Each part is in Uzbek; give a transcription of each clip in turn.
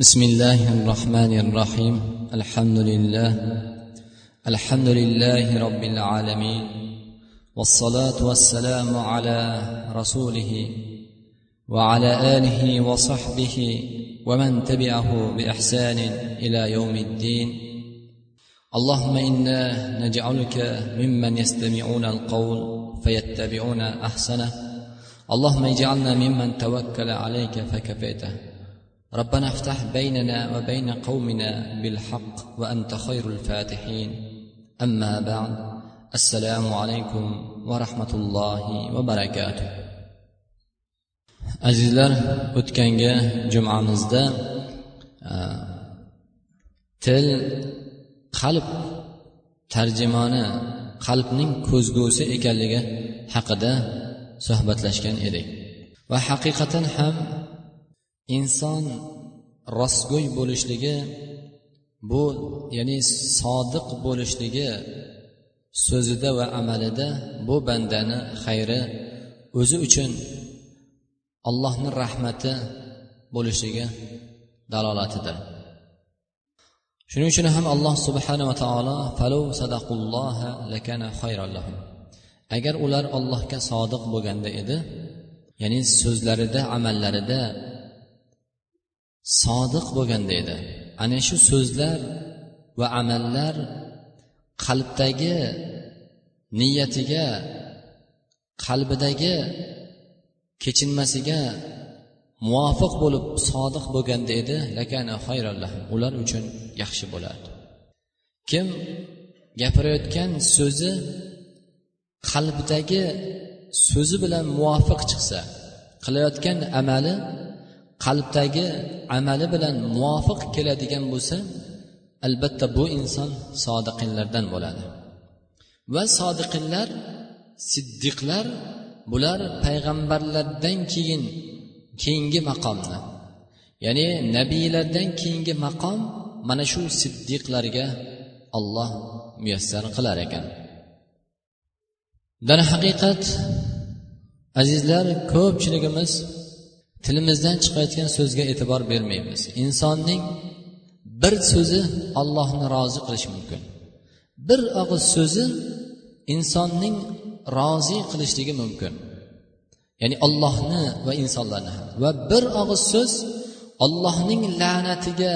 بسم الله الرحمن الرحيم. الحمد لله. الحمد لله رب العالمين. والصلاة والسلام على رسوله وعلى آله وصحبه ومن تبعه بإحسان إلى يوم الدين. اللهم إنا نجعلك ممن يستمعون القول فيتبعون أحسنه. اللهم اجعلنا ممن توكل عليك فكفيته. ربنا افتح بيننا وبين قومنا بالحق وانت خير الفاتحين اما بعد السلام عليكم ورحمه الله وبركاته azizlar o'tgangi jumamizda til qalb tarjimoni qalbning ko'zgusi ekanligi haqida suhbatlashgan edik va haqiqatan ham inson rostgo'y bo'lishligi bu ya'ni sodiq bo'lishligi so'zida va amalida bu bandani xayri o'zi uchun allohni rahmati bo'lishligi dalolatidir. Shuning uchun ham alloh subhanava taolo falu sadaqulloha lakana lahum. Agar ular allohga sodiq bo'lganda edi ya'ni so'zlarida amallarida sodiq bo'lganda edi ana shu so'zlar va amallar qalbdagi niyatiga qalbidagi kechinmasiga muvofiq bo'lib sodiq bo'lganda edi lakana ular uchun yaxshi bo'lardi. Kim gapirayotgan so'zi qalbdagi so'zi bilan muvofiq chiqsa qilayotgan amali qalbdagi amali bilan muvofiq keladigan bo'lsa albatta bu inson sodiqinlardan bo'ladi. Va sodiqinlar siddiqlar bular payg'ambarlardan keyin keyingi maqomni ya'ni nabiylardan keyingi maqom mana shu siddiqlarga olloh muyassar qilar ekan. Darhaqiqat azizlar ko'pchiligimiz tilimizdan chiqayotgan so'zga e'tibor bermaymiz. Insonning bir so'zi ollohni rozi qilishi mumkin. Bir og'iz so'zi insonning rozi qilishligi mumkin. Ya'ni ollohni va insonlarni ham. Va bir og'iz so'z ollohning la'natiga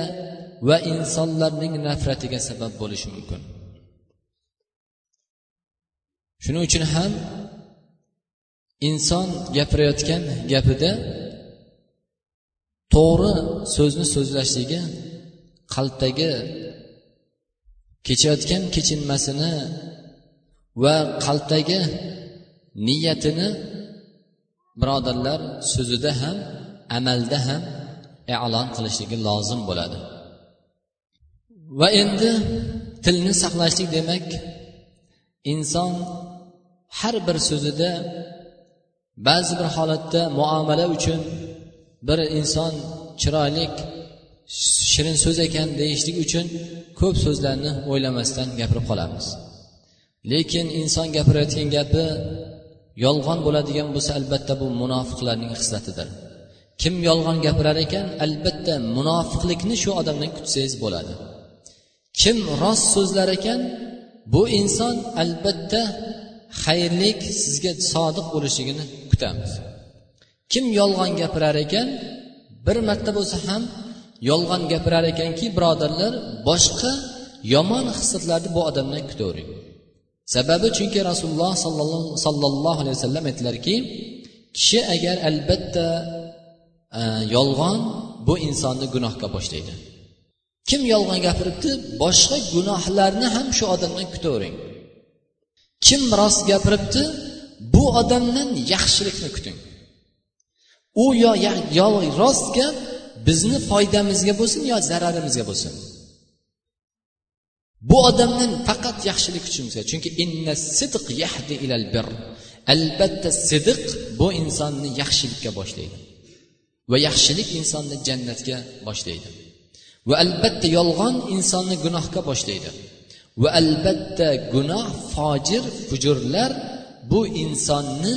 va insonlarning nafratiga sabab bo'lishi mumkin. Shuning uchun ham inson gapirayotgan gapida to'g'ri so'zni so'zlashligi qalbdagi kechayotgan kechinmasini va qalbdagi niyatini birodarlar so'zida ham amalda ham e'lon qilishligi lozim bo'ladi. Va endi tilni saqlashlik demak inson har bir so'zida ba'zi bir holatda muomala uchun bir inson chiroyli shirin so'z ekan deyishlik uchun ko'p so'zlarni o'ylamasdan gapirib qolamiz. Lekin inson gapirayotgan gapi yolg'on bo'ladigan bo'lsa albatta bu munofiqlarning xislatidir. Kim yolg'on gapirar ekan albatta munofiqlikni shu odamdan kutsangiz bo'ladi. Kim rost so'zlar ekan bu inson albatta xayrlik sizga sodiq bo'lishligini kutamiz. Kim yolg'on gapirar ekan bir marta bo'lsa ham yolg'on gapirar ekanki birodarlar boshqa yomon xislatlarni bu odamdan kutavering sababi chunki rasululloh sollallohu alayhi vasallam aytdilarki kishi agar albatta e, yolg'on bu insonni gunohga boshlaydi. Kim yolg'on gapiribdi boshqa gunohlarni ham shu odamdan kutavering kim rost gapiribdi bu odamdan yaxshilikni kuting. U yo, yo rost gap bizni foydamizga bo'lsin yo zararimizga bo'lsin. Bu odamdan faqat yaxshilik kutishimiz kerak chunki inna sidq yahdi ilal bir albatta sidiq bu insonni yaxshilikka boshlaydi va yaxshilik insonni jannatga boshlaydi. Va albatta yolg'on insonni gunohga boshlaydi. Va albatta gunoh fojir fujurlar bu insonni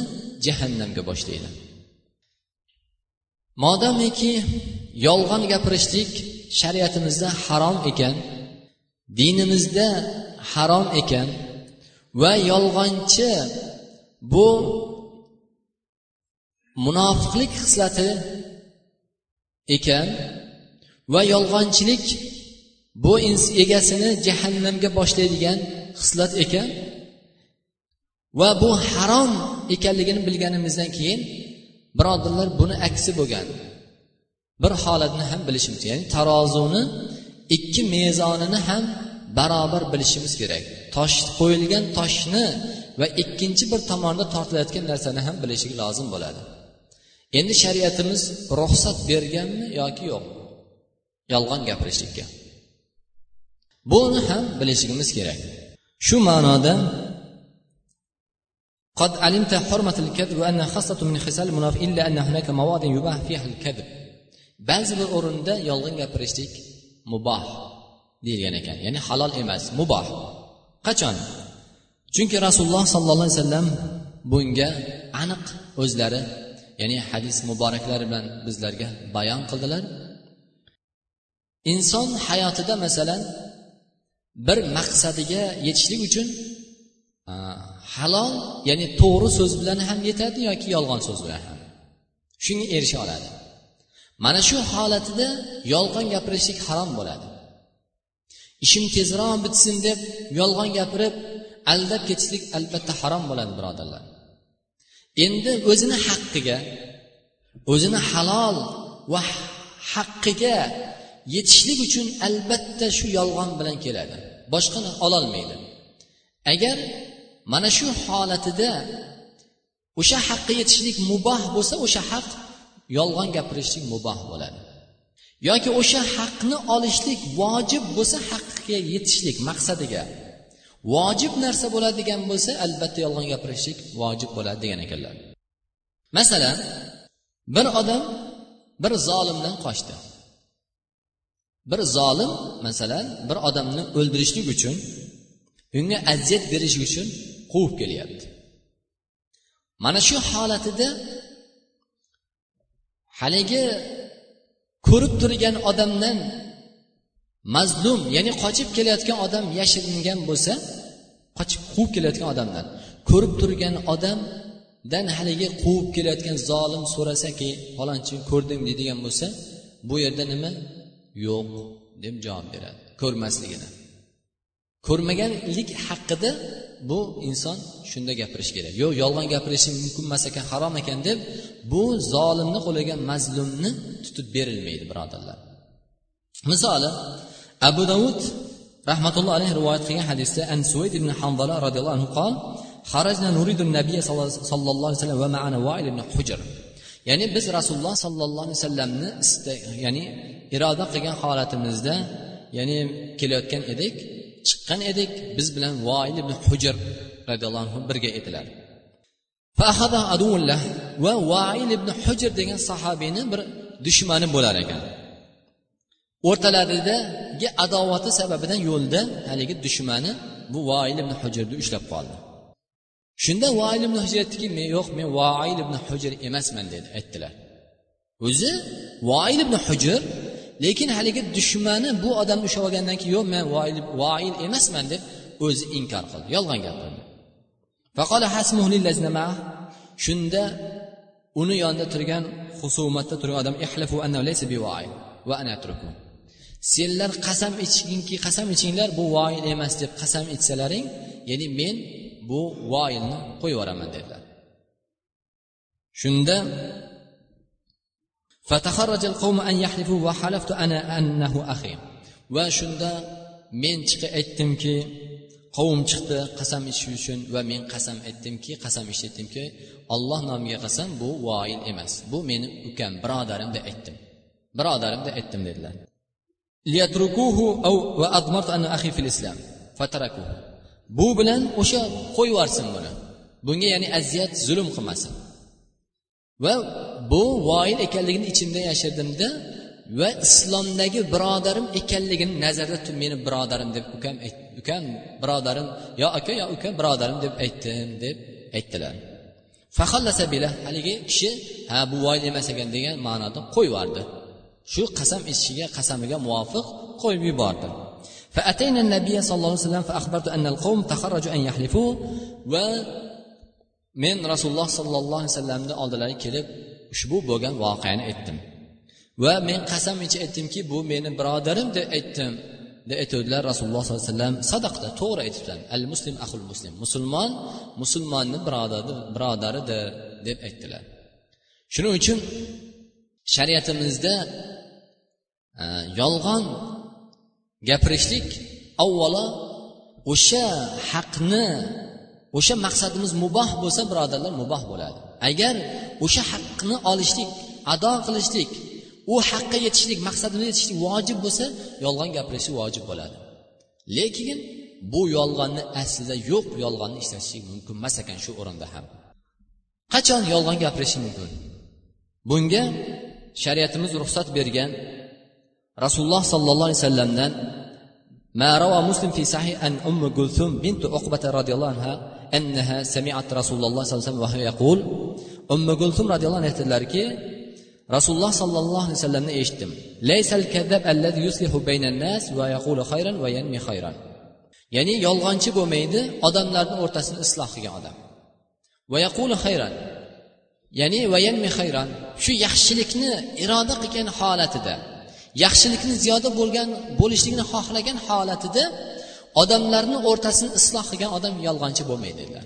jahannamga boshlaydi. Modomiki yolg'on gapirishlik shariatimizda harom ekan dinimizda harom ekan va yolg'onchi bu munofiqlik xislati ekan va yolg'onchilik bu egasini jahannamga boshlaydigan xislat ekan va bu harom ekanligini bilganimizdan keyin birodarlar buni aksi bo'lgan. Bir holatni ham bilishimiz ya'ni tarozuni ikki mezonini ham barobar bilishimiz kerak. Tosh qo'yilgan toshni va ikkinchi bir tomonda tortilayotgan narsani ham bilishlik lozim bo'ladi. Endi shariatimiz ruxsat berganmi yoki yo'q? Yolg'on gapirishlikka. Buni ham bilishligimiz kerak. Shu ma'noda قد علمت حرمة الكذب وأنها خاصة من خصال المنافق إلا أن هناك مواضع يباح فيها الكذب ba'zi bir o'rinda yolg'on gapirishlik muboh deyilgan ekan ya'ni halol emas muboh qachon chunki rasululloh sollallohu alayhi vasallam bunga aniq o'zlari ya'ni hadis muboraklari bilan bizlarga bayon qildilar inson hayotida masalan bir maqsadiga yetishlik uchun halol ya'ni to'g'ri so'z bilan ham yetadi yoki yolg'on so'z bilan ham. Shunga erisha oladi. Mana shu holatida yolg'on gapirishlik harom bo'ladi. Ishim tezroq bitsin deb yolg'on gapirib aldab ketishlik albatta harom bo'ladi birodarlar. Endi o'zini haqqiga o'zini halol va haqqiga yetishlik uchun albatta shu yolg'on bilan keladi. Boshqani ololmaydi. Agar mana shu holatida o'sha haqqa yetishlik muboh bo'lsa o'sha haq yolg'on gapirishlik muboh bo'ladi. Yoki o'sha haqni olishlik vojib bo'lsa haqqa yetishlik maqsadiga vojib narsa bo'ladigan bo'lsa albatta yolg'on gapirishlik vojib bo'ladi degan ekanlar. Masalan bir odam bir zolimdan qochdi. Bir zolim masalan bir odamni o'ldirishlik uchun unga aziyat berish uchun quvib kelyapti. Mana shu holatida haligi ko'rib turgan odamdan mazlum ya'ni qochib kelayotgan odam yashiringan bo'lsa qochib quvib kelayotgan odamdan ko'rib turgan odamdan haligi quvib kelayotgan zolim so'rasaki falonchi ko'rdim deydigan bo'lsa bu yerda nima? Yo'q deb javob beradi ko'rmasligini. Ko'rmaganlik haqida bu inson shunda gapirishi kerak. Yo'q yolg'on gapirishi mumkin emas ekan harom ekan deb bu zolimni qo'liga mazlumni tutib berilmaydi birodarlar. Misoli abu davud rahmatulloh alayhi rivoyat qilgan hadisda an suvayd ibn hanzala roziyallohu anhu qol xarajna nuridu nabiy sallallohu alayhi vasallam va maana vail ibn hujr. Ya'ni biz rasululloh sollallohu alayhi vasallamni ya'ni iroda qilgan holatimizda ya'ni kelayotgan edik. Chiqqan edik. Biz bilan voil ibn hujr roziyallohu anhu birga edilar. Va voil ibn hujr degan sahobiyni bir dushmani bo'lar ekan. O'rtalaridagi adovati sababidan yo'lda haligi dushmani bu voil ibn hujrni ushlab qoldi. Shunda voil ibn hujr aytdiki men yo'q men voil ibn hujr emasman dedi aytdilar. O'zi voil ibn hujr lekin haligi dushmani bu odamni ushlab olgandan keyin yo'q men voil, emasman deb o'zi inkor qildi yolg'on gapirdi. Shunda uni yonida turgan husumatda turgan odam senlar qasam ichginki qasam ichinglar bu voil emas deb qasam ichsalaring ya'ni men bu voilni qo'yib yuboraman dedilar. Shunda va shunda men chiqib aytdimki qavm chiqdi qasam ichish uchun va men qasam aytdimki qasam ichdimki olloh nomiga qasam bu voil emas bu meni ukam birodarim deb aytdim birodarim deb aytdim dedilar. bu bilan o'sha qo'yib yuborsin buni bunga ya'ni aziyat zulm qilmasin va bu voil ekanligini ichimda yashirdimda va islomdagi birodarim ekanligini nazarda tutib meni birodarim deb ukam ukam birodarim yo aka yo uka birodarim deb aytdim deb aytdilar haligi kishi ha bu voil emas ekan degan ma'noda qo'yib yubordi shu qasam ichishiga qasamiga muvofiq qo'yib yubordi فأتينا النبي صلى الله عليه وسلم فأخبرت أن القوم تخرجوا أن يحلفوا و men rasululloh sollallohu alayhi vasallamni oldilariga kelib ushbu bo'lgan voqeani aytdim. Va men qasam ichib aytdimki bu meni birodarim deb aytdim deb aytuvdilar rasululloh sollallohu alayhi vasallam. Sadaqda to'g'ri aytibsan al muslim ahul muslim. Musulmon musulmonni birodari birodaridir deb aytdilar. Shuning uchun shariatimizda e, yolg'on gapirishlik avvalo o'sha haqni o'sha maqsadimiz muboh bo'lsa birodarlar muboh bo'ladi agar o'sha haqqni olishlik ado qilishlik u haqqa yetishlik maqsadimizga yetishlik vojib bo'lsa yolg'on gapirishi vojib bo'ladi lekin bu yolg'onni aslida yo'q yolg'onni ishlatishlik mumkin emas ekan shu o'rinda ham qachon yolg'on gapirish mumkin bunga shariatimiz ruxsat bergan rasululloh sollallohu alayhi vasallamdan ما روى مسلم في صحيح أن أم كلثوم بنت عقبة رضي الله عنها أنها سمعت رسول الله صلى الله عليه وسلم وهو يقول أم كلثوم رضي الله عنها aytdilarki rasululloh sollallohu alayhi vasallamni eshitdim laysal kazzab allazi yuslihu baynan nas va yaqulu khayran va yanmi khayran ya'ni yolg'onchi bo'lmaydi odamlarni o'rtasini isloh qilgan odam va yaqulu khayran ya'ni va yanmi khayran shu yaxshilikni iroda qilgan holatida yaxshilikni ziyoda bo'lgan bo'lishligini xohlagan holatida odamlarni o'rtasini isloh qilgan odam yolg'onchi bo'lmaydi dedilar.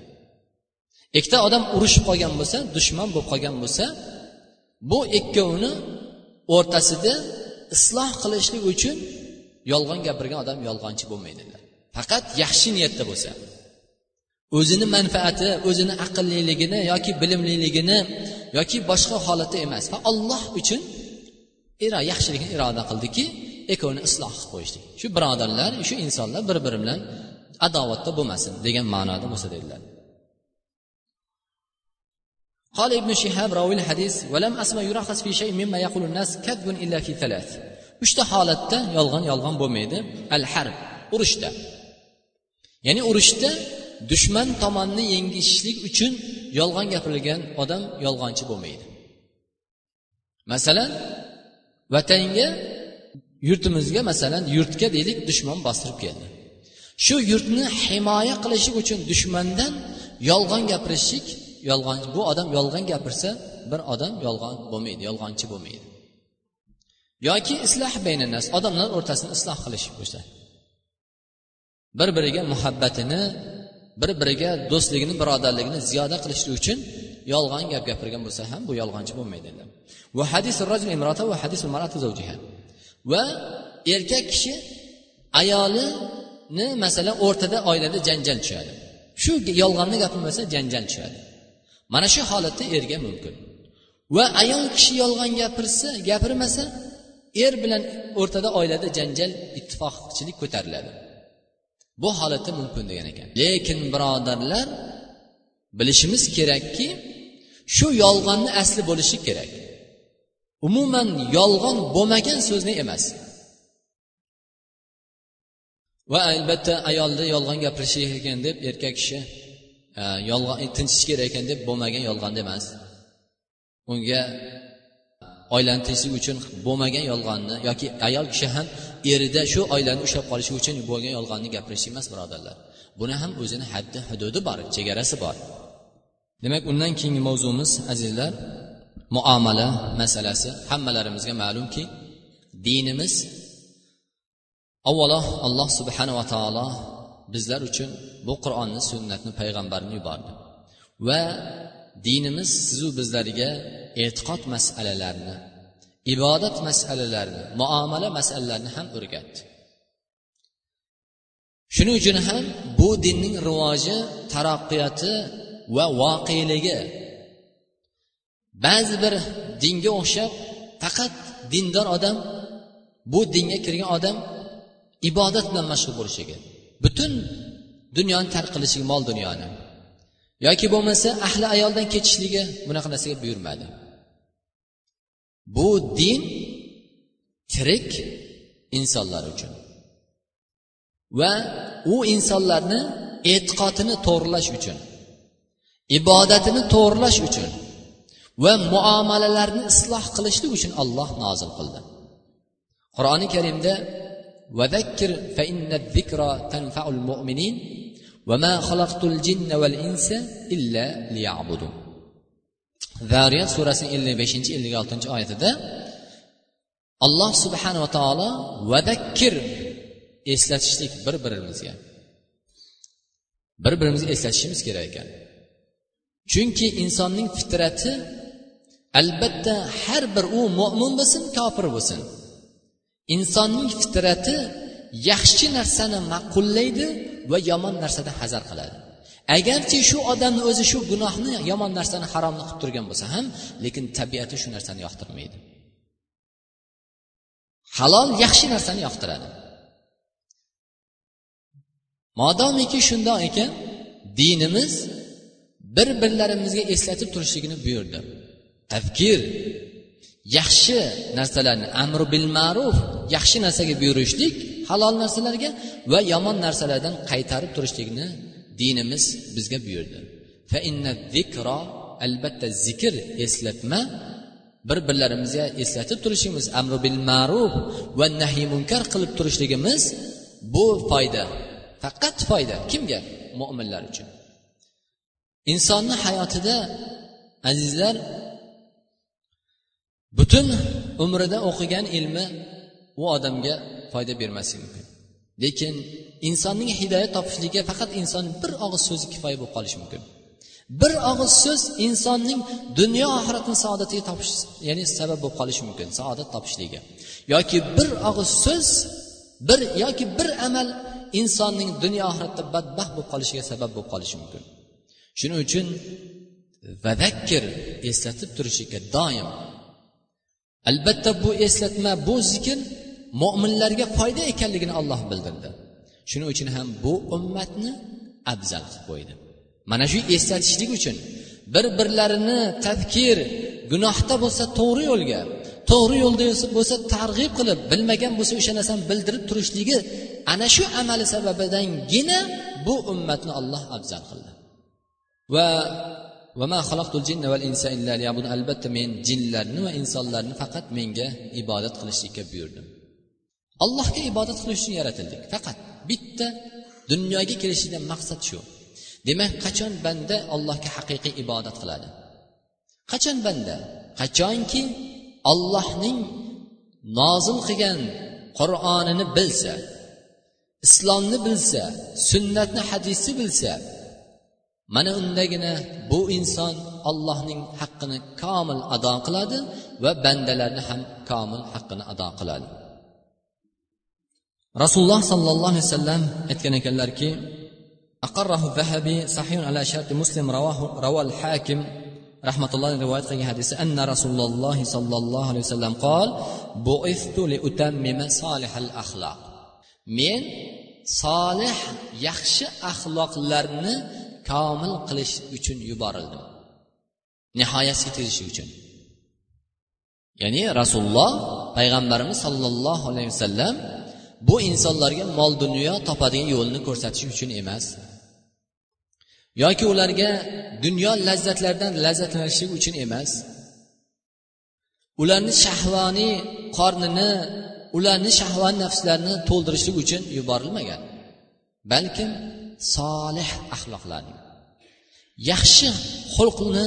Ikkita odam urushib qolgan bo'lsa dushman bo'lib qolgan bo'lsa bu ikkovini o'rtasida isloh qilishlik uchun yolg'on gapirgan odam yolg'onchi bo'lmaydi dedilar. Faqat yaxshi niyatda bo'lsa o'zini manfaati o'zini aqlliligini yoki bilimliligini yoki boshqa holatda emas va olloh uchun yaxshilikni iroda qildiki ikkovini isloh qilib qo'yishlik shu birodarlar shu insonlar bir biri bilan adovatda bo'lmasin degan ma'noda bo'lsa dedilar قال ابن شهاب راوي الحديث ولم أسمع يرخص في شيء مما يقول الناس كذب إلا في ثلاث uchta holatda yolg'on yolg'on bo'lmaydi al harb urushda ya'ni urushda dushman tomonni yengishlik uchun yolg'on gapirilgan odam yolg'onchi bo'lmaydi masalan vatanga yurtimizga masalan yurtga deylik dushman bostirib keldi. Shu yurtni himoya qilishlik uchun dushmandan yolg'on gapirishlik yolg'on bu odam yolg'on gapirsa bir odam yolg'on bo'lmaydi yolg'onchi bo'lmaydi. Yoki isloh baynanas odamlar o'rtasini isloh qilish bo'lsa. Bir biriga muhabbatini bir biriga do'stligini birodarligini ziyoda qilish uchun yolg'on gap gapirgan bo'lsa ham bu yolg'onchi bo'lmaydi va hadis va erkak kishi ayolini masalan o'rtada oilada janjal tushadi. Shu yolg'onni gapirmasa janjal tushadi. Mana shu holatda erga mumkin. Va ayol kishi yolg'on gapirsa gapirmasa er bilan o'rtada oilada janjal ittifoqchilik ko'tariladi. Bu holatda mumkin degan ekan. Lekin birodarlar bilishimiz kerakki shu yolg'onni asli bo'lishi kerak. Umuman yolg'on bo'lmagan so'zni emas. Va albatta ayolni yolg'on gapirishi ekan deb erkak kishi yolg'on e, tinchish kerak ekan deb bo'lmagan yolg'on emas unga oilani tinchlik uchun bo'lmagan yolg'onni yoki ayol kishi ham erida shu oilani ushlab qolishi uchun bo'lgan yolg'onni gapirish emas birodarlar. Buni ham o'zini haddi hududi bor chegarasi bor. Demak undan keyingi mavzumiz azizlar muomala masalasi hammalarimizga ma'lumki dinimiz avvalo alloh subhanava taolo bizlar uchun bu qur'onni sunnatni payg'ambarni yubordi. Va dinimiz sizu bizlarga e'tiqod masalalarini ibodat masalalarini muomala masalalarini ham o'rgatdi. Shuning uchun ham bu dinning rivoji taraqqiyoti va voqeligi ba'zi bir dinga o'xshab faqat dindor odam bu dinga kirgan odam ibodat bilan mashg'ul bo'lishligi butun dunyoni tark qilishligi mol dunyoni. Yoki bo'lmasa ahli ayoldan ketishligi bunaqa narsaga buyurmadi. Bu din tirik insonlar uchun. Va u insonlarni e'tiqodini to'g'irlash uchun ibodatini to'g'irlash uchun va muomalalarni isloh qilishlik uchun olloh nozil qildi qur'oni karimda وذكر فإن الذكرى تنفع المؤمنين وما خلقت الجن والإنس إلا ليعبدون zariyat surasining ellik beshinchi ellik oltinchi oyatida alloh subhanava taolo vadakkir eslatishlik bir birimizga bir birimizga eslatishimiz kerak ekan chunki insonning fitrati albatta har bir u mo'min bo'lsin kofir bo'lsin. Insonning fitrati yaxshi narsani ma'qullaydi va yomon narsadan hazar qiladi. Agarchi shu odamni o'zi shu gunohni yomon narsani haromni qilib turgan bo'lsa ham lekin tabiati shu narsani yoqtirmaydi. Halol yaxshi narsani yoqtiradi. Modomiki shundoq ekan dinimiz bir birlarimizga eslatib turishligini buyurdi. Tavkir yaxshi narsalarni amri bil ma'ruf yaxshi narsaga buyurishlik halol narsalarga va yomon narsalardan qaytarib turishlikni dinimiz bizga buyurdi. Albatta zikr eslatma bir birlarimizga eslatib turishimiz amri bil ma'ruf va nahiy munkar qilib turishligimiz bu foyda faqat foyda. Kimga? Mo'minlar uchun. Insonni hayotida azizlar butun umrida o'qigan ilmi u odamga foyda bermasligi mumkin. Lekin insonning hidoyat topishligiga faqat inson bir og'iz so'zi kifoya bo'lib qolishi mumkin. Bir og'iz so'z insonning dunyo oxiratni saodatiga topish ya'ni sabab bo'lib qolishi mumkin saodat topishligiga. Yoki bir og'iz so'z bir yoki bir amal insonning dunyo oxiratda badbaxt bo'lib qolishiga sabab bo'lib qolishi mumkin. Shuning uchun vadakkir eslatib turishlikka doim albatta bu eslatma bu zikr mo'minlarga foyda ekanligini olloh bildirdi. Shuning uchun ham bu ummatni afzal qilib qo'ydi. Mana shu eslatishlik uchun bir birlarini tadkir gunohda bo'lsa to'g'ri yo'lga to'g'ri yo'lda bo'lsa targ'ib qilib bilmagan bo'lsa o'sha narsani bildirib turishligi ana shu amali sababidangina bu ummatni olloh afzal qildi. Va albatta men jinlarni va insonlarni faqat menga ibodat qilishlikka buyurdim. Allohga ibodat qilish uchun yaratildik. Faqat bitta dunyoga kelishlikdan maqsad shu. Demak qachon banda allohga haqiqiy ibodat qiladi? Qachon banda? Qachonki ollohning nozil qilgan qur'onini bilsa islomni bilsa sunnatni hadisni bilsa mana undagina bu inson allohning haqqini komil ado qiladi va bandalarni ham komil haqqini ado qiladi rasululloh sollallohu alayhi vasallam aytgan ekanlarki أقره الذهبي صحيح على شرط مسلم رواه روى الحاكم رحمة الله رواية قilgan hadisi أن رسول الله صلى الله عليه وسلم قال بعثت لأتمم صالح الأخلاق men solih yaxshi axloqlarni komil qilish uchun yuborildim. Nihoyasiga yetkazish uchun. Ya'ni rasululloh payg'ambarimiz sollallohu alayhi vasallam bu insonlarga mol dunyo topadigan yo'lni ko'rsatish uchun emas. Yoki ularga dunyo lazzatlaridan lazzatlanishlik uchun emas. Ularni shahvoniy qornini ularni shahvon nafslarini to'ldirishlik uchun yuborilmagan. Balkim solih axloqlarni yaxshi xulqni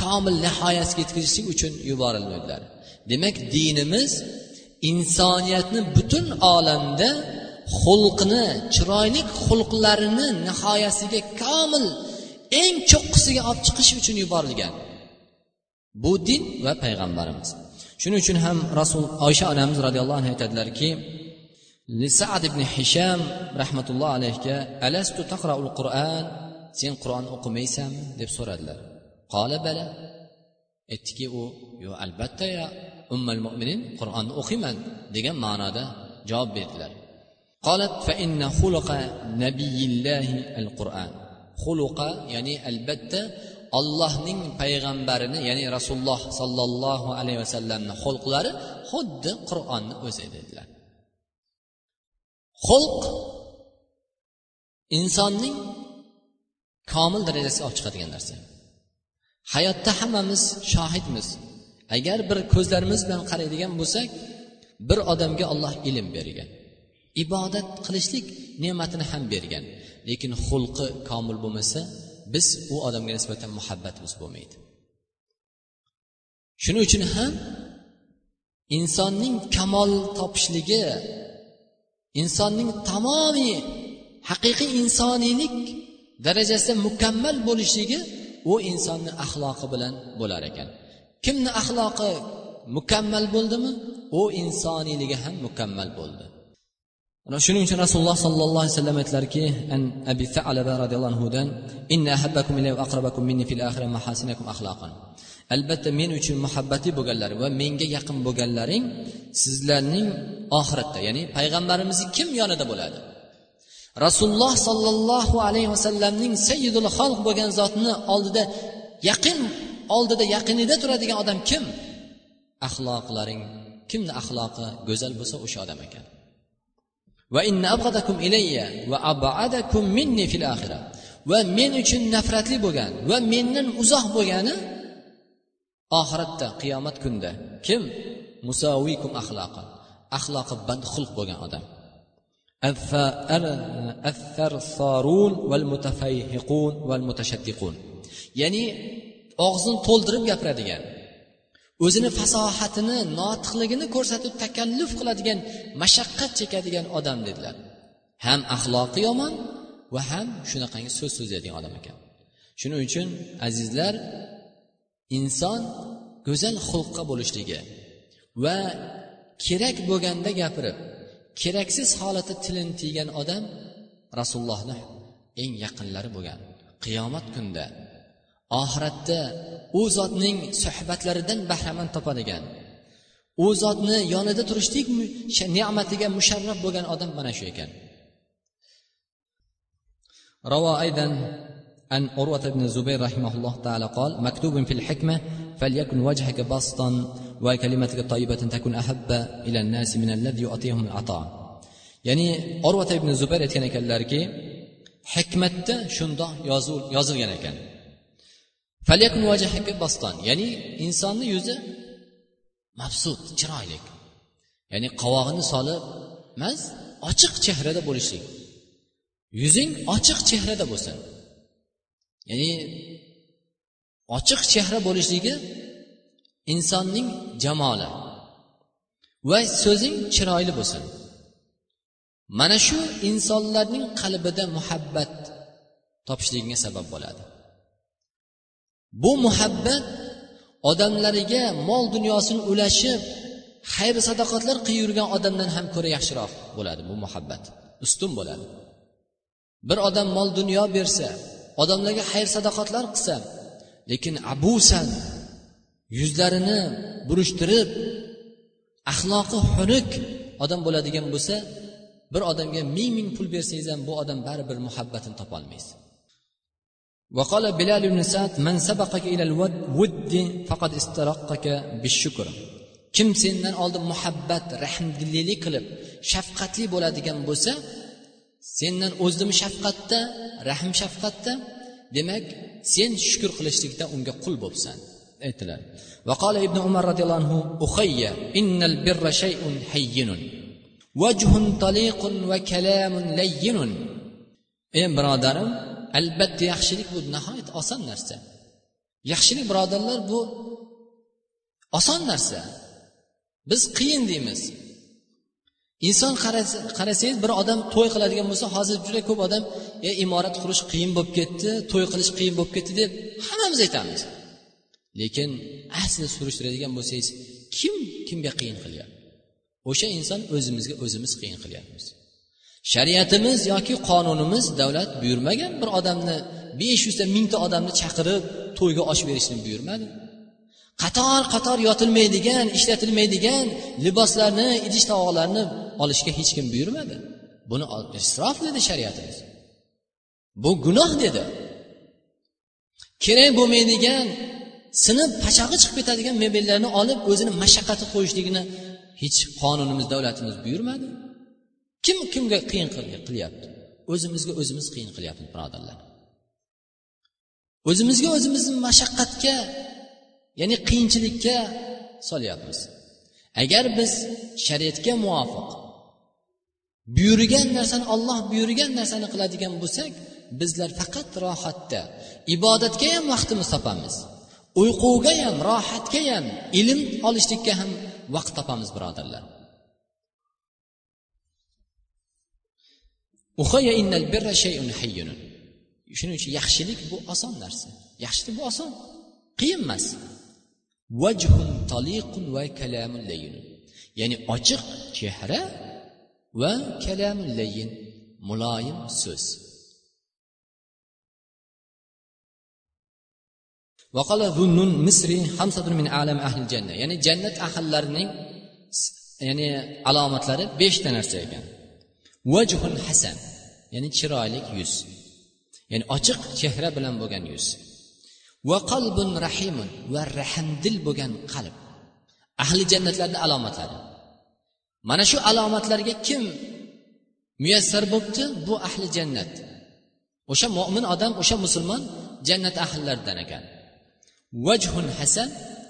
komil nihoyasiga yetkazishlik uchun yuborilganlar demak dinimiz insoniyatni butun olamda xulqni chiroyli xulqlarini nihoyasiga komil eng cho'qqisiga olib chiqish uchun yuborilgan. Bu din va payg'ambarimiz. Shuning uchun ham rasul oysha onamiz roziyallohu anhu aytadilarki sad ibn hisham rahmatullohi alayhga alastu taqraul qur'an? sen qur'on o'qimaysanmi? deb so'radilar. Qola bala. Aytdiki u yo albatta ya ummal mo'minin qur'onni o'qiyman degan ma'noda javob berdilar. Qolat fa inna xuluqa nabiyillahi al qur'an xuluqa ya'ni albatta ollohning payg'ambarini ya'ni rasululloh sollallohu alayhi vasallamni xulqlari xuddi qur'onni o'zi dedilar. Xulq insonning komil darajasiga olib chiqadigan narsa. Hayotda hammamiz shohidmiz. Agar bir ko'zlarimiz bilan qaraydigan bo'lsak bir odamga olloh ilm bergan ibodat qilishlik ne'matini ham bergan. Lekin xulqi komil bo'lmasa biz u odamga nisbatan muhabbatimiz bo'lmaydi. Shuning uchun ham insonning kamol topishligi insonning tamomiy haqiqiy insoniylik darajasida mukammal bo'lishligi u insonni axloqi bilan bo'lar ekan. Kimni axloqi mukammal bo'ldimi? U insoniyligi ham mukammal bo'ldi. Shuning uchun rasululloh sollallohu alayhi vasallam aytdilarki an abi salaba roziyallohu anhudan inna ahabbakum aqrabakum minni fil akhirah mahasinakum axloqan albatta men uchun muhabbatli bo'lganlar va menga yaqin bo'lganlaring sizlarning oxiratda ya'ni payg'ambarimizni kim yonida bo'ladi? Rasululloh sollallohu alayhi vasallamning sayyidul xalq bo'lgan zotni oldida yaqin oldida yaqinida turadigan odam kim? Axloqlaring. Kimni axloqi go'zal bo'lsa o'sha odam ekan. Va inna abg'adakum ilayya va abadakum minni fil axira va men uchun nafratli bo'lgan va mendan uzoq bo'lgani oxiratda qiyomat kunida. Kim? Musavikum axloqi. Axloqi badxulq bo'lgan odam. Ya'ni og'zini to'ldirib gapiradigan o'zini fasohatini notiqligini ko'rsatib takalluf qiladigan mashaqqat chekadigan odam dedilar. Ham axloqi yomon va ham shunaqangi so'z so'zlaydigan odam ekan. Shuning uchun azizlar inson go'zal xulqqa bo'lishligi va kerak bo'lganda gapirib keraksiz holatda tilini tiygan odam rasulullohni eng yaqinlari bo'lgan qiyomat kunida oxiratda u zotning suhbatlaridan bahramand topadigan u zotni yonida turishlik ne'matiga musharraf bo'lgan odam mana shu ekan روى أيضا عن عروة بن الزبير رحمه الله تعالى قال مكتوب في الحكمة فليكن وجهك بسطا وكلمتك طيبة تكون أحب إلى الناس من الذي يعطيهم العطاء ya'ni orvata ibn zubayr aytgan ekanlarki hikmatda shundoq yozilgan ekan boston ya'ni insonni yuzi mabsud chiroyli ya'ni qovog'ini solib emas ochiq chehrada bo'lishlik yuzing ochiq chehrada bo'lsin Ya'ni ochiq chehra bo'lishligi insonning jamoli. Va so'zing chiroyli bo'lsin. Mana shu insonlarning qalbida muhabbat topishligiga sabab bo'ladi. Bu muhabbat odamlariga mol dunyosini ulashib xayr sadoqatlar qilib yurgan odamdan ham ko'ra yaxshiroq bo'ladi bu muhabbat. Ustun bo'ladi. Bir odam mol dunyo bersa odamlarga xayr sadoqatlar qilsa lekin abusan yuzlarini burishtirib axloqi xunuk odam bo'ladigan bo'lsa bir odamga ming ming pul bersangiz ham bu odam baribir muhabbatini topolmaysiz وقال بلال بن سعد من سبقك إلى الود فقد استرقك بالشكر kim sendan oldin muhabbat rahmdillik qilib shafqatli bo'ladigan bo'lsa sendan o'zlimi shafqatda rahm shafqatda demak sen shukur qilishlikda unga qul bo'libsan aytdilar وقال ابن عمر رضي الله عنه أخي إن البر شيء هين وجه طليق وكلام لين ey birodarim albatta yaxshilik bu nihoyat oson narsa yaxshilik birodarlar bu oson narsa biz qiyin deymiz Inson qarasangiz bir odam to'y qiladigan bo'lsa hozir juda ko'p odam e imorat qurish qiyin bo'lib ketdi to'y qilish qiyin bo'lib ketdi deb hammamiz aytamiz. Lekin aslida surishtiradigan bo'lsangiz kim kimga qiyin qilyapti? O'sha inson o'zimizga o'zimiz qiyin qilyapmiz. Shariatimiz yoki qonunimiz davlat buyurmagan bir odamni besh yuzta mingta odamni chaqirib to'yga osh berishni buyurmadi. Qator qator yotilmaydigan ishlatilmaydigan liboslarni idish tovoqlarni olishga hech kim buyurmadi. Buni isrof dedi shariatimiz. Bu gunoh dedi. Kerak bo'lmaydigan sinib pachog'i chiqib ketadigan mebellarni olib o'zini mashaqqati qo'yishligini hech qonunimiz davlatimiz buyurmadi. Kim kimga qiyin qilyapti? O'zimizga o'zimiz qiyin qilyapmiz birodarlar. O'zimizga o'zimizni mashaqqatga ya'ni qiyinchilikka solyapmiz. Agar biz shariatga muvofiq buyurgan narsani olloh buyurgan narsani qiladigan bo'lsak bizlar faqat rohatda ibodatga ham vaqtimiz topamiz. Uyquga ham rohatga ham ilm olishlikka ham vaqt topamiz birodarlar. Shuning uchun yaxshilik bu oson narsa. Yaxshilik bu oson. Qiyin emas. vajhun taliqun va kalamun layin ya'ni ochiq chehra va kalamun layin muloyim so'z وقال ذنون مصري خمسة من أعلام أهل الجنة ya'ni jannat ahllarining ya'ni alomatlari beshta narsa ekan vajhun hasan ya'ni chiroyli yuz ya'ni ochiq chehra bilan bo'lgan yuz Va qalbun rahimun va rahmdil bo'lgan qalb. Ahli jannatlarni alomatlari. Mana shu alomatlarga kim muyassar bo'libdi? Bu ahli jannat. O'sha mo'min odam o'sha musulmon jannat ahllaridan ekan. Vajhun hasan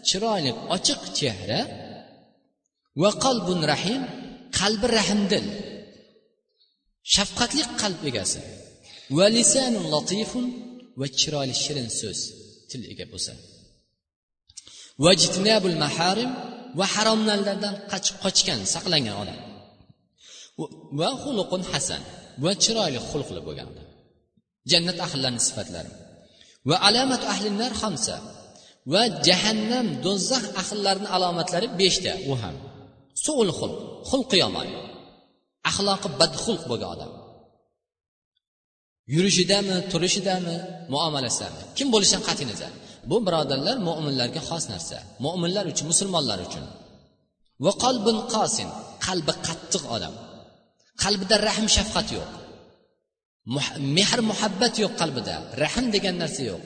chiroyli ochiq chehra. Va qalbun rahim qalbi rahmdil. Shafqatli qalb egasi. Va lisanun latifun va chiroyli shirin so'z. Til ega bo'lsa. Vajtinabul maharim va haromlardan qochgan saqlangan odam. Va xuluqun hasan va chiroyli xulqli bo'lgan odam. Jannat ahllarini sifatlari va alamat ahlinnar hamsa va jahannam do'zax ahllarini alomatlari beshta u ham. Suul xulq xulqi yomon. Axloqi badxulq bo'lgan odam. Yurishidami turishidami muomalasidami kim bo'lishidan qat'iy nazar? Bu birodarlar mo'minlarga xos narsa. Mo'minlar uchun musulmonlar uchun. Va qalbun qosin qalbi qattiq odam. Qalbida rahm shafqat yo'q. Mehr muhabbat yo'q qalbida. Rahm degan narsa yo'q.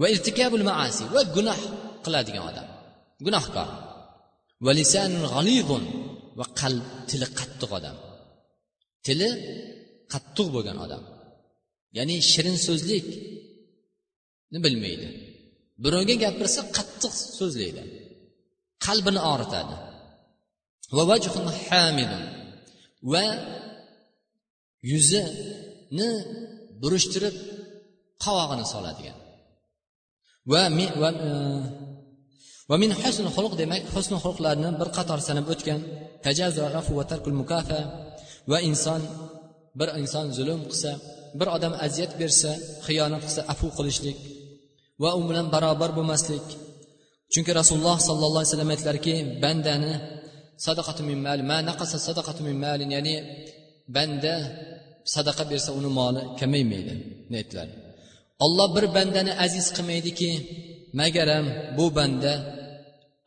Va irtikabul maasi va gunoh qiladigan odam. Gunohkor. Va lisanun g'alidun va qalb tili qattiq odam. Tili qattiq bo'lgan odam. Ya'ni shirin so'zlikni bilmaydi. Birovga gapirsa qattiq so'zlaydi. Qalbini og'ritadi. Va va yuzini burishtirib qovog'ini soladigan. Va e, va min husn xulq demak husn xulqlarni bir qator sanab o'tgan. Va inson bir inson zulm qilsa bir odam aziyat bersa xiyonat qilsa afu qilishlik va u bilan barobar bo'lmaslik. Chunki rasululloh sollallohu alayhi vasallam aytdilarki bandani sadaqatu min mal ma naqasa sadaqatu min malin ya'ni banda sadaqa bersa uni moli kamaymaydi aytdilar. Olloh bir bandani aziz qilmaydiki magaram bu banda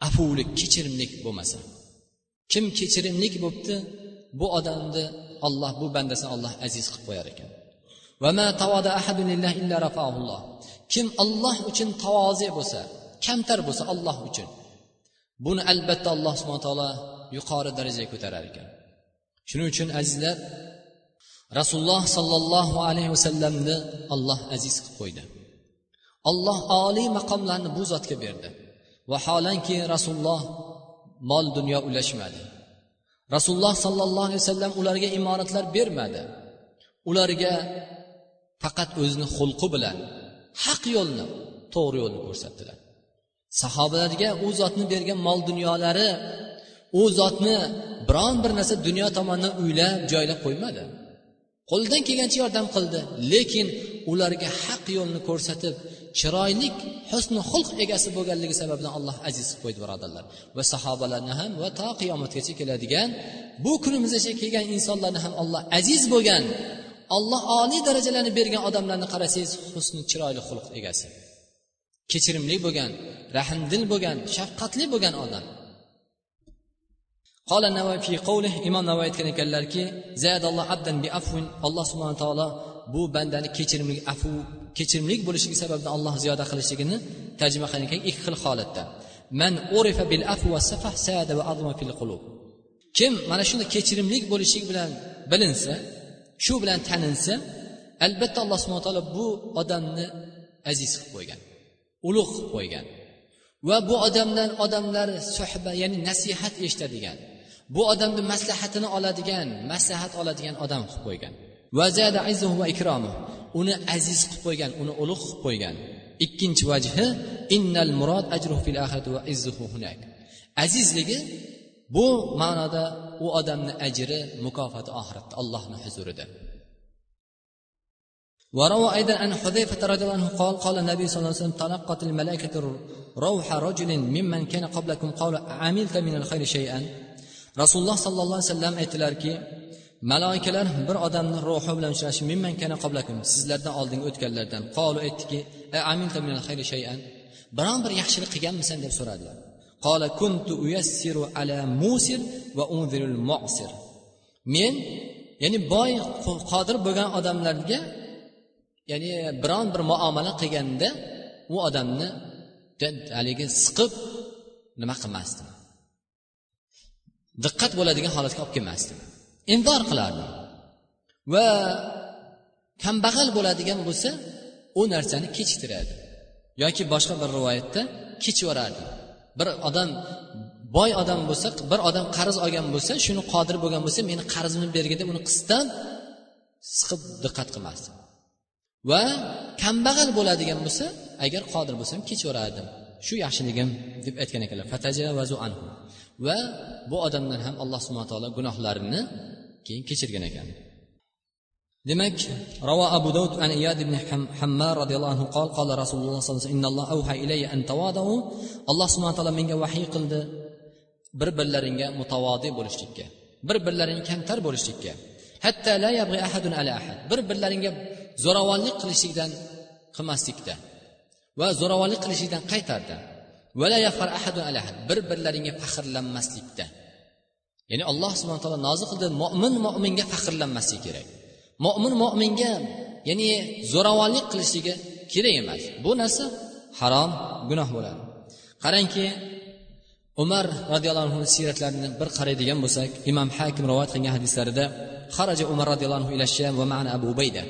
afulik kechirimlik bo'lmasa. Kim kechirimlik bo'libdi bu odamni olloh bu bandasini olloh aziz qilib qo'yar ekan. Kim olloh uchun tavoze bo'lsa kamtar bo'lsa olloh uchun buni albatta alloh subhana taolo yuqori darajaga ko'tarar ekan. Shuning uchun azizlar rasululloh sollallohu alayhi vasallamni olloh aziz qilib qo'ydi. Olloh oliy maqomlarni bu zotga berdi. Vaholanki rasululloh mol dunyo ulashmadi. Rasululloh sollallohu alayhi vasallam ularga imoratlar bermadi. Ularga faqat o'zini xulqi bilan haq yo'lni to'g'ri yo'lni ko'rsatdilar. Sahobalarga u zotni bergan mol dunyolari u zotni biron bir narsa dunyo tomonidan uylab joylab qo'ymadi. Qo'lidan kelgancha yordam qildi lekin ularga haq yo'lni ko'rsatib chiroylik husni xulq egasi bo'lganligi sababidan alloh aziz qilib qo'ydi birodarlar. Va sahobalarni ham va to qiyomatgacha keladigan bu kunimizgacha kelgan insonlarni ham alloh aziz bo'lgan olloh oliy darajalarni bergan odamlarni qarasangiz husni chiroyli xulq egasi kechirimli bo'lgan rahmdil bo'lgan shafqatli bo'lgan odam قال النووي في قوله imom navoiy aytgan ekanlarki zayadalloh abdan bi afvin alloh subhana taolo bu bandani kechirimli afu kechirimli bo'lishligi sababidan alloh ziyoda qilishligini tarjima qilgan ekan ikki xil holatda man urifa bil afu va safah sada va azma fil qulub kim mana shunday kechirimli bo'lishlik bilan bilinsa shu bilan taninsa albatta alloh subhana taolo bu odamni aziz qilib qo'ygan ulug' qilib qo'ygan. Va bu odamdan odamlar suhba ya'ni nasihat eshitadigan bu odamni maslahatini oladigan maslahat oladigan odam qilib qo'ygan. Va ikromi uni aziz qilib qo'ygan uni ulug' qilib qo'ygan. Ikkinchi vajhi innal murod ajruhu fil akhirati va izzuhu hunak azizligi bu ma'noda u odamni ajri mukofoti oxiratda allohni huzurida وروى أيضا عن حذيفة رضي الله عنه قال قال النبي صلى الله عليه وسلم تلقت الملائكة روح رجل ممن كان قبلكم قال عملت من الخير شيئا رسول الله صلى الله عليه وسلم aytdilarki maloikalar bir odamni ruhi bilan uchrashi mimman kana qoblakum sizlardan oldingi o'tganlardan qolu aytdiki biron bir yaxshilik qilganmisan deb so'radilar Qola kuntu uyassiru ala musir va unzirul mu'sir. Men ya'ni boy qodir bo'lgan odamlarga ya'ni biron bir muomala qilganda u odamni haligi siqib nima qilmasdim. Diqqat bo'ladigan holatga olib kelmasdim. Indor qilardim. Va kambag'al bo'ladigan bo'lsa u narsani kechiktiradi. Yoki boshqa bir rivoyatda kechivorardi bir odam boy odam bo'lsa bir odam qarz olgan bo'lsa shuni qodir bo'lgan bo'lsa meni qarzimni bergin deb uni qisdan siqib diqqat qilmasdi. Va kambag'al bo'ladigan bo'lsa agar qodir bo'lsam kechivorardim shu yaxshiligim deb aytgan ekanlar. Va bu odamdan ham alloh subhana taolo gunohlarini keyin kechirgan ekan. Demak ravo abu davud an iyad ibn hammar roziyallohu anhu qol qola rasululloh sollallohu alayhi vasallam avha ilayya an tavadu alloh subhana taolo menga vahiy qildi bir birlaringga mutavodi bo'lishlikka bir birlaring kamtar bo'lishlikka. Hatta la yabg'i ahadun ala ahad. Bir birlaringga zo'ravonlik qilishlikdan qilmaslikda va zo'ravonlik qilishlikdan qaytardi. Vala yafar ahadun ala ahad. Bir birlaringga faxrlanmaslikda. Ya'ni alloh subhana taolo nozil qildi. Mo'min mo'minga faxrlanmasligi kerak. Mo'min mo'minga ya'ni zo'ravonlik qilishligi kerak emas. Bu narsa harom gunoh bo'ladi. Qarangki umar roziyallohu anhu siyratlarini bir qaraydigan bo'lsak imom hakim rivoyat qilgan hadislarida xaraja umar roziyallohu anhu ila sham va mana abu ubayda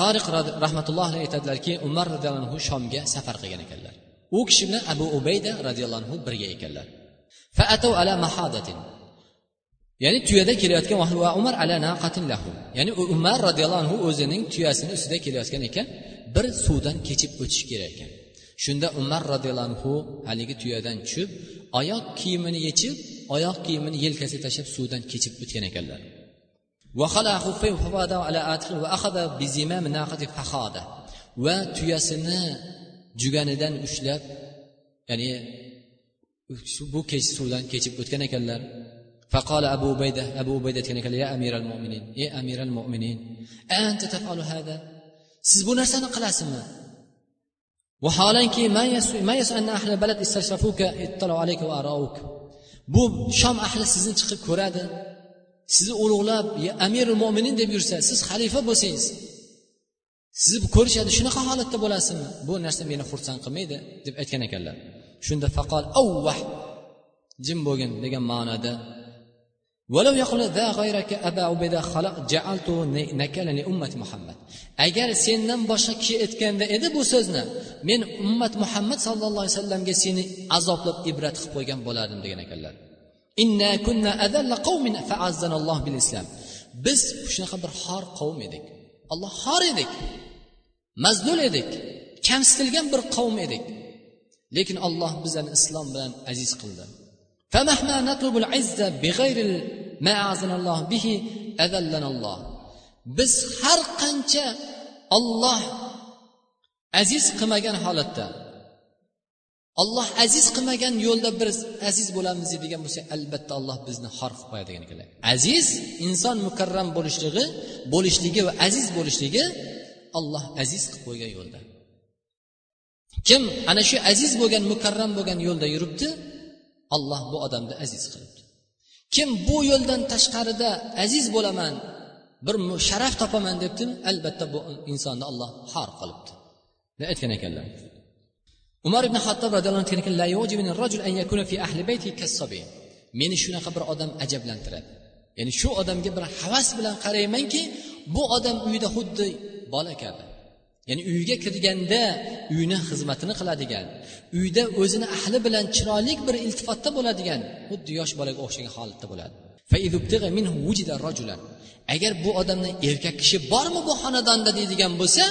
tariq rahmatullohi alayhi aytadilarki umar roziyallohu anhu shomga safar qilgan ekanlar. U kishi bilan abu ubayda roziyallohu anhu birga ekanlar. Ala mahadatin ya'ni tuyada kelayotgan va umar ala naqatin lahu. Ya'ni umar roziyallohu anhu o'zining tuyasini ustida kelayotgan ekan bir suvdan kechib o'tish kerak ekan. Shunda umar roziyallohu anhu haligi tuyadan tushib oyoq kiyimini yechib oyoq kiyimini yelkasiga tashlab suvdan kechib o'tgan ekanlar. Va tuyasini juganidan ushlab ya'ni bu kech suvdan kechib o'tgan ekanlar. فقال أبو عبيدة أبو عبيدة كان يا أمير المؤمنين يا أمير المؤمنين أنت تفعل هذا siz bu narsani qilasizmi vaholanki bu shom ahli sizni chiqib ko'radi sizni ulug'lab amirul mo'minin deb yursa siz xalifa bo'lsangiz sizni ko'rishadi shunaqa holatda bo'lasizmi bu narsa meni xursand qilmaydi deb aytgan ekanlar shunda faqol avvah jim bo'lgin degan ma'noda agar sendan boshqa kishi aytganda edi bu so'zni men ummat muhammad sallallohu alayhi vasallamga seni azoblab ibrat qilib qo'ygan bo'lardim degan ekanlar biz shunaqa bir xor qavm edik alloh xor edik mazlul edik kamsitilgan bir qavm edik lekin alloh bizani islom bilan aziz qildi biz har qancha olloh aziz qilmagan holatda olloh aziz qilmagan yo'lda biz aziz bo'lamiz degan bo'lsak albatta alloh bizni xor qilib qo'yadi degan ekanlar. Aziz inson mukarram bo'lishligi bo'lishligi va aziz bo'lishligi olloh aziz qilib qo'ygan yo'lda. Kim ana shu aziz bo'lgan mukarram bo'lgan yo'lda yuribdi alloh bu odamni aziz qilibdi. Kim bu yo'ldan tashqarida aziz bo'laman bir sharaf topaman debdi albatta bu insonni olloh xor qilibdi. Deb aytgan ekanlar? Umar ibn hattob roziyallohu anhu meni shunaqa bir odam ajablantiradi. Ya'ni shu odamga bir havas bilan qaraymanki bu odam uyida xuddi bola kabi. ya'ni uyga kirganda uyni xizmatini qiladigan uyda o'zini ahli bilan chiroyli bir iltifotda bo'ladigan xuddi yosh bolaga o'xshagan holatda bo'ladi. Agar bu odamda erkak kishi bormi bu xonadonda deydigan bo'lsa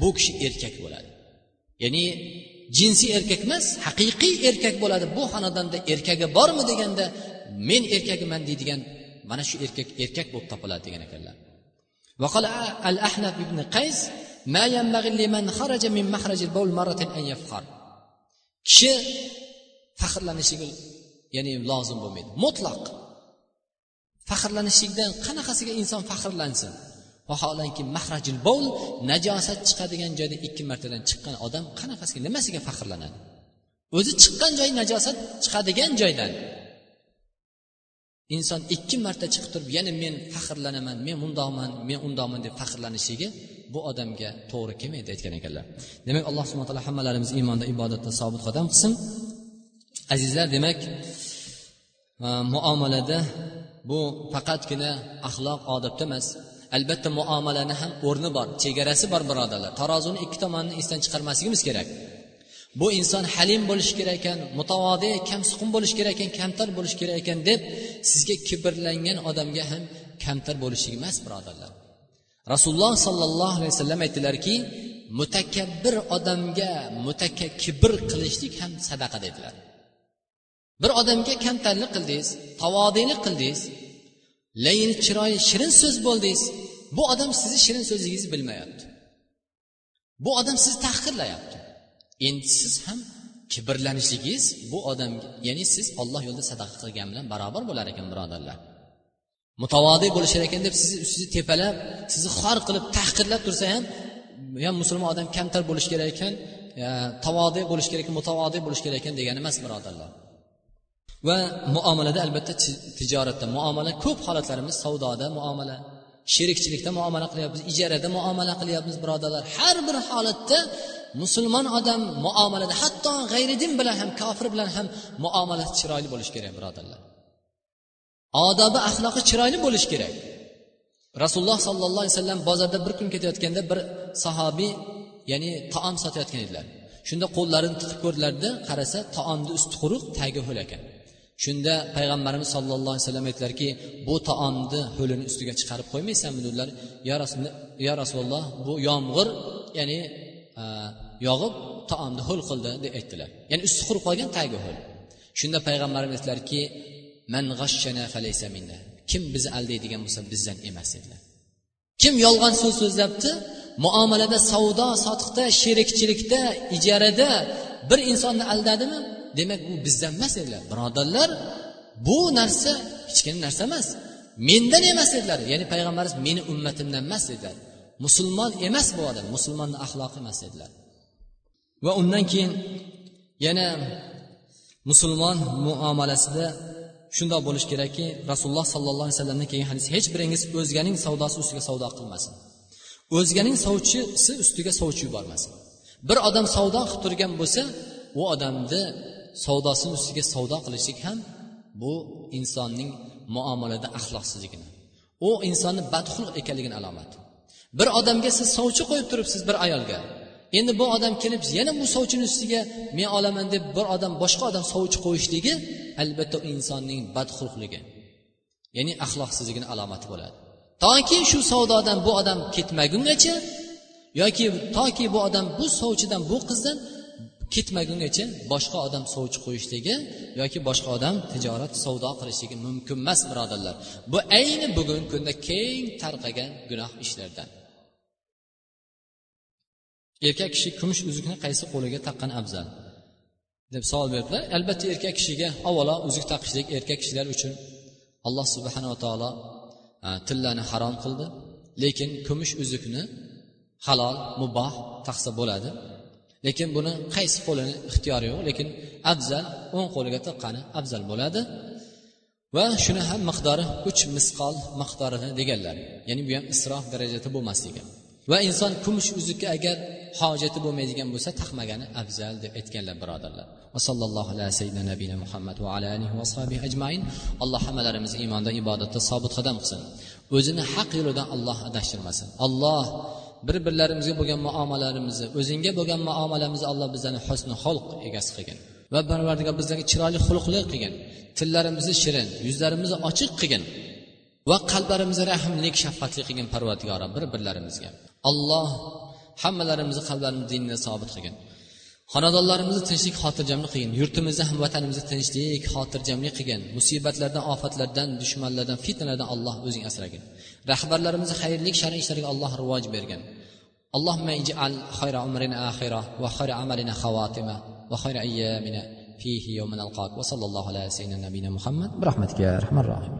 bu kishi erkak bo'ladi. Ya'ni jinsiy erkak emas haqiqiy erkak bo'ladi. Bu xonadonda erkagi bormi deganda men erkagiman deydigan mana shu erkak erkak bo'lib topiladi degan ekanlar. Al ibn ما ينبغي لمن خرج من مخرج البول مرة أن يفخر kishi faxrlanishligi ya'ni lozim bo'lmaydi mutlaq faxrlanishlikdan qanaqasiga inson faxrlansin vaholanki mahrajil bovl najosat chiqadigan joyda ikki martadan chiqqan odam qanaqasiga nimasiga faxrlanadi o'zi chiqqan joy najosat chiqadigan joydan inson ikki marta chiqib turib yana men faxrlanaman men mundoqman men undoqman deb faxrlanishligi bu odamga to'g'ri kelmaydi aytgan ekanlar. Demak alloh subhana taolo hammalarimiz iymonda ibodatda sobit qadam qilsin. Azizlar demak muomalada bu faqatgina axloq odobda emas. Albatta muomalani ham o'rni bor chegarasi bor birodarlar. Tarozuni ikki tomonini esdan chiqarmasligimiz kerak. Bu inson halim bo'lishi kerak ekan mutavodi kamsuqum bo'lishi kerak ekan kamtar bo'lishi kerak ekan deb sizga kibrlangan odamga ham kamtar bo'lishlik emas birodarlar. Rasululloh sollallohu alayhi vasallam aytdilarki mutakabbir odamga mutaka kibr qilishlik ham sadaqa dedilar. Bir odamga kamtarlik qildingiz tavodiylik qildingiz layin chiroyli shirin so'z bo'ldingiz bu odam sizni shirin so'zingizni bilmayapti. Bu odam sizni tahqirlayapti. Endi siz ham kibrlanishligingiz bu odamga ya'ni siz olloh yo'lida sadaqa qilgan bilan barobar bo'lar ekan birodarlar. Mutavodiy bo'lishar ekan deb sizni ustingizni tepalab sizni xor qilib tahqirlab tursa ham ham musulmon odam kamtar bo'lishi kerak ekan tavodiy bo'lishi kerak ekan mutavodiy bo'lishi kerak ekan degani emas birodarlar. Va muomalada albatta tijoratda muomala ko'p holatlarimiz savdoda muomala sherikchilikda muomala qilyapmiz ijarada muomala qilyapmiz birodarlar. Har bir holatda musulmon odam muomalada hatto g'ayridin bilan ham kofir bilan ham muomalasi chiroyli bo'lishi kerak birodarlar. Odobi axloqi chiroyli bo'lishi kerak. Rasululloh sollallohu alayhi vasallam bozorda bir kun ketayotganda bir sahobiy ya'ni taom sotayotgan edilar. Shunda qo'llarini tiqib ko'rdilarda qarasa taomni usti quruq tagi ho'l ekan. Shunda payg'ambarimiz sollallohu alayhi vasallam aytdilarki bu taomni ho'lini ustiga chiqarib qo'ymaysanmi? dedilar. Yo rasululloh bu yomg'ir ya'ni e, yog'ib taomni ho'l qildi deb aytdilar. Ya'ni usti qurib qolgan tagi ho'l. Shunda payg'ambarimiz aytdilarki man kim bizni aldaydigan bo'lsa bizdan emas dedilar. Kim yolg'on so'z so'zlabdi? Muomalada savdo sotiqda sherikchilikda ijarada bir insonni aldadimi? Demak u bizdan emas dedilar. Birodarlar bu narsa hech kim narsa emas. Mendan emas dedilar. Ya'ni payg'ambarimiz meni ummatimdan emas dedilar. Musulmon emas bu odam. Musulmonni axloqi emas dedilar. Va undan keyin yana musulmon muomalasida shundoq bo'lishi kerakki rasululloh sollallohu alayhi vasallamdan kelgan hadis hech biringiz o'zganing savdosi ustiga savdo qilmasin. O'zganing sovchisi ustiga sovchi yubormasin. Bir odam savdo qilib turgan bo'lsa u odamni savdosini ustiga savdo qilishlik ham bu insonning muomalada axloqsizligini u insonni badxulq ekanligini alomati bir odamga siz sovchi qo'yib turibsiz bir ayolga endi bu odam kelib yana bu sovchini ustiga men olaman deb bir odam boshqa odam sovchi qo'yishligi albatta u insonning badxulqligi ya'ni axloqsizligini alomati bo'ladi. Toki shu savdodan bu odam ketmagungacha yoki toki bu odam bu sovchidan bu qizdan ketmagungacha boshqa odam sovchi qo'yishligi yoki boshqa odam tijorat savdo qilishligi mumkin emas birodarlar. Bu ayni bugungi kunda keng tarqagan gunoh ishlardan. Erkak kishi kumush uzukni qaysi qo'liga taqqan afzal? deb savol berdilar albatta erkak kishiga avvalo uzuk taqishlik erkak kishilar uchun alloh subhanava taolo e, tillani harom qildi. Lekin kumush uzukni halol muboh taqsa bo'ladi. Lekin buni qaysi qo'lini ixtiyori yo'q lekin afzal o'ng qo'liga taqqani afzal bo'ladi. Va shuni ham miqdori uch misqol miqdorida deganlar. Ya'ni bu ham isrof darajada bo'lmasligi. Va inson kumush uzukka agar hojati bo'lmaydigan bo'lsa taqmagani afzal deb aytganlar birodarlar. Va sallallohu ala sayyidina nabiyina muhammad va ala alihi va sahbihi ajmain. Alloh hammalarimizni iymonda ibodatda sobit qadam qilsin. O'zini haq yo'lidan alloh adashtirmasin. Alloh bir birlarimizga bo'lgan muomalarimizni o'zingga bo'lgan muomalamizni alloh bizlarni husni xulq egasi qilgin. Va parvardigor bizlarga chiroyli xulqli qilgin. Tillarimizni shirin yuzlarimizni ochiq qilgin. Va qalblarimizni rahmlik shafqatli qilgin parvardigora bir birlarimizga alloh hammalarimizni qalblarimizni dinga sobit qilgin xonadonlarimizni tinchlik xotirjamlik qilgin yurtimizni ham vatanimizni tinchlik xotirjamlik qilgin musibatlardan ofatlardan dushmanlardan fitnalardan alloh o'zing asragin rahbarlarimizni xayrli shar'iy ishlarga alloh rivoj bergin اللهم اجعل خير عمرنا آخرة وخير عملنا خواتمة وخير أيامنا فيه يوم نلقاك وصلى الله على سيدنا نبينا محمد برحمتك يا أرحم الراحمين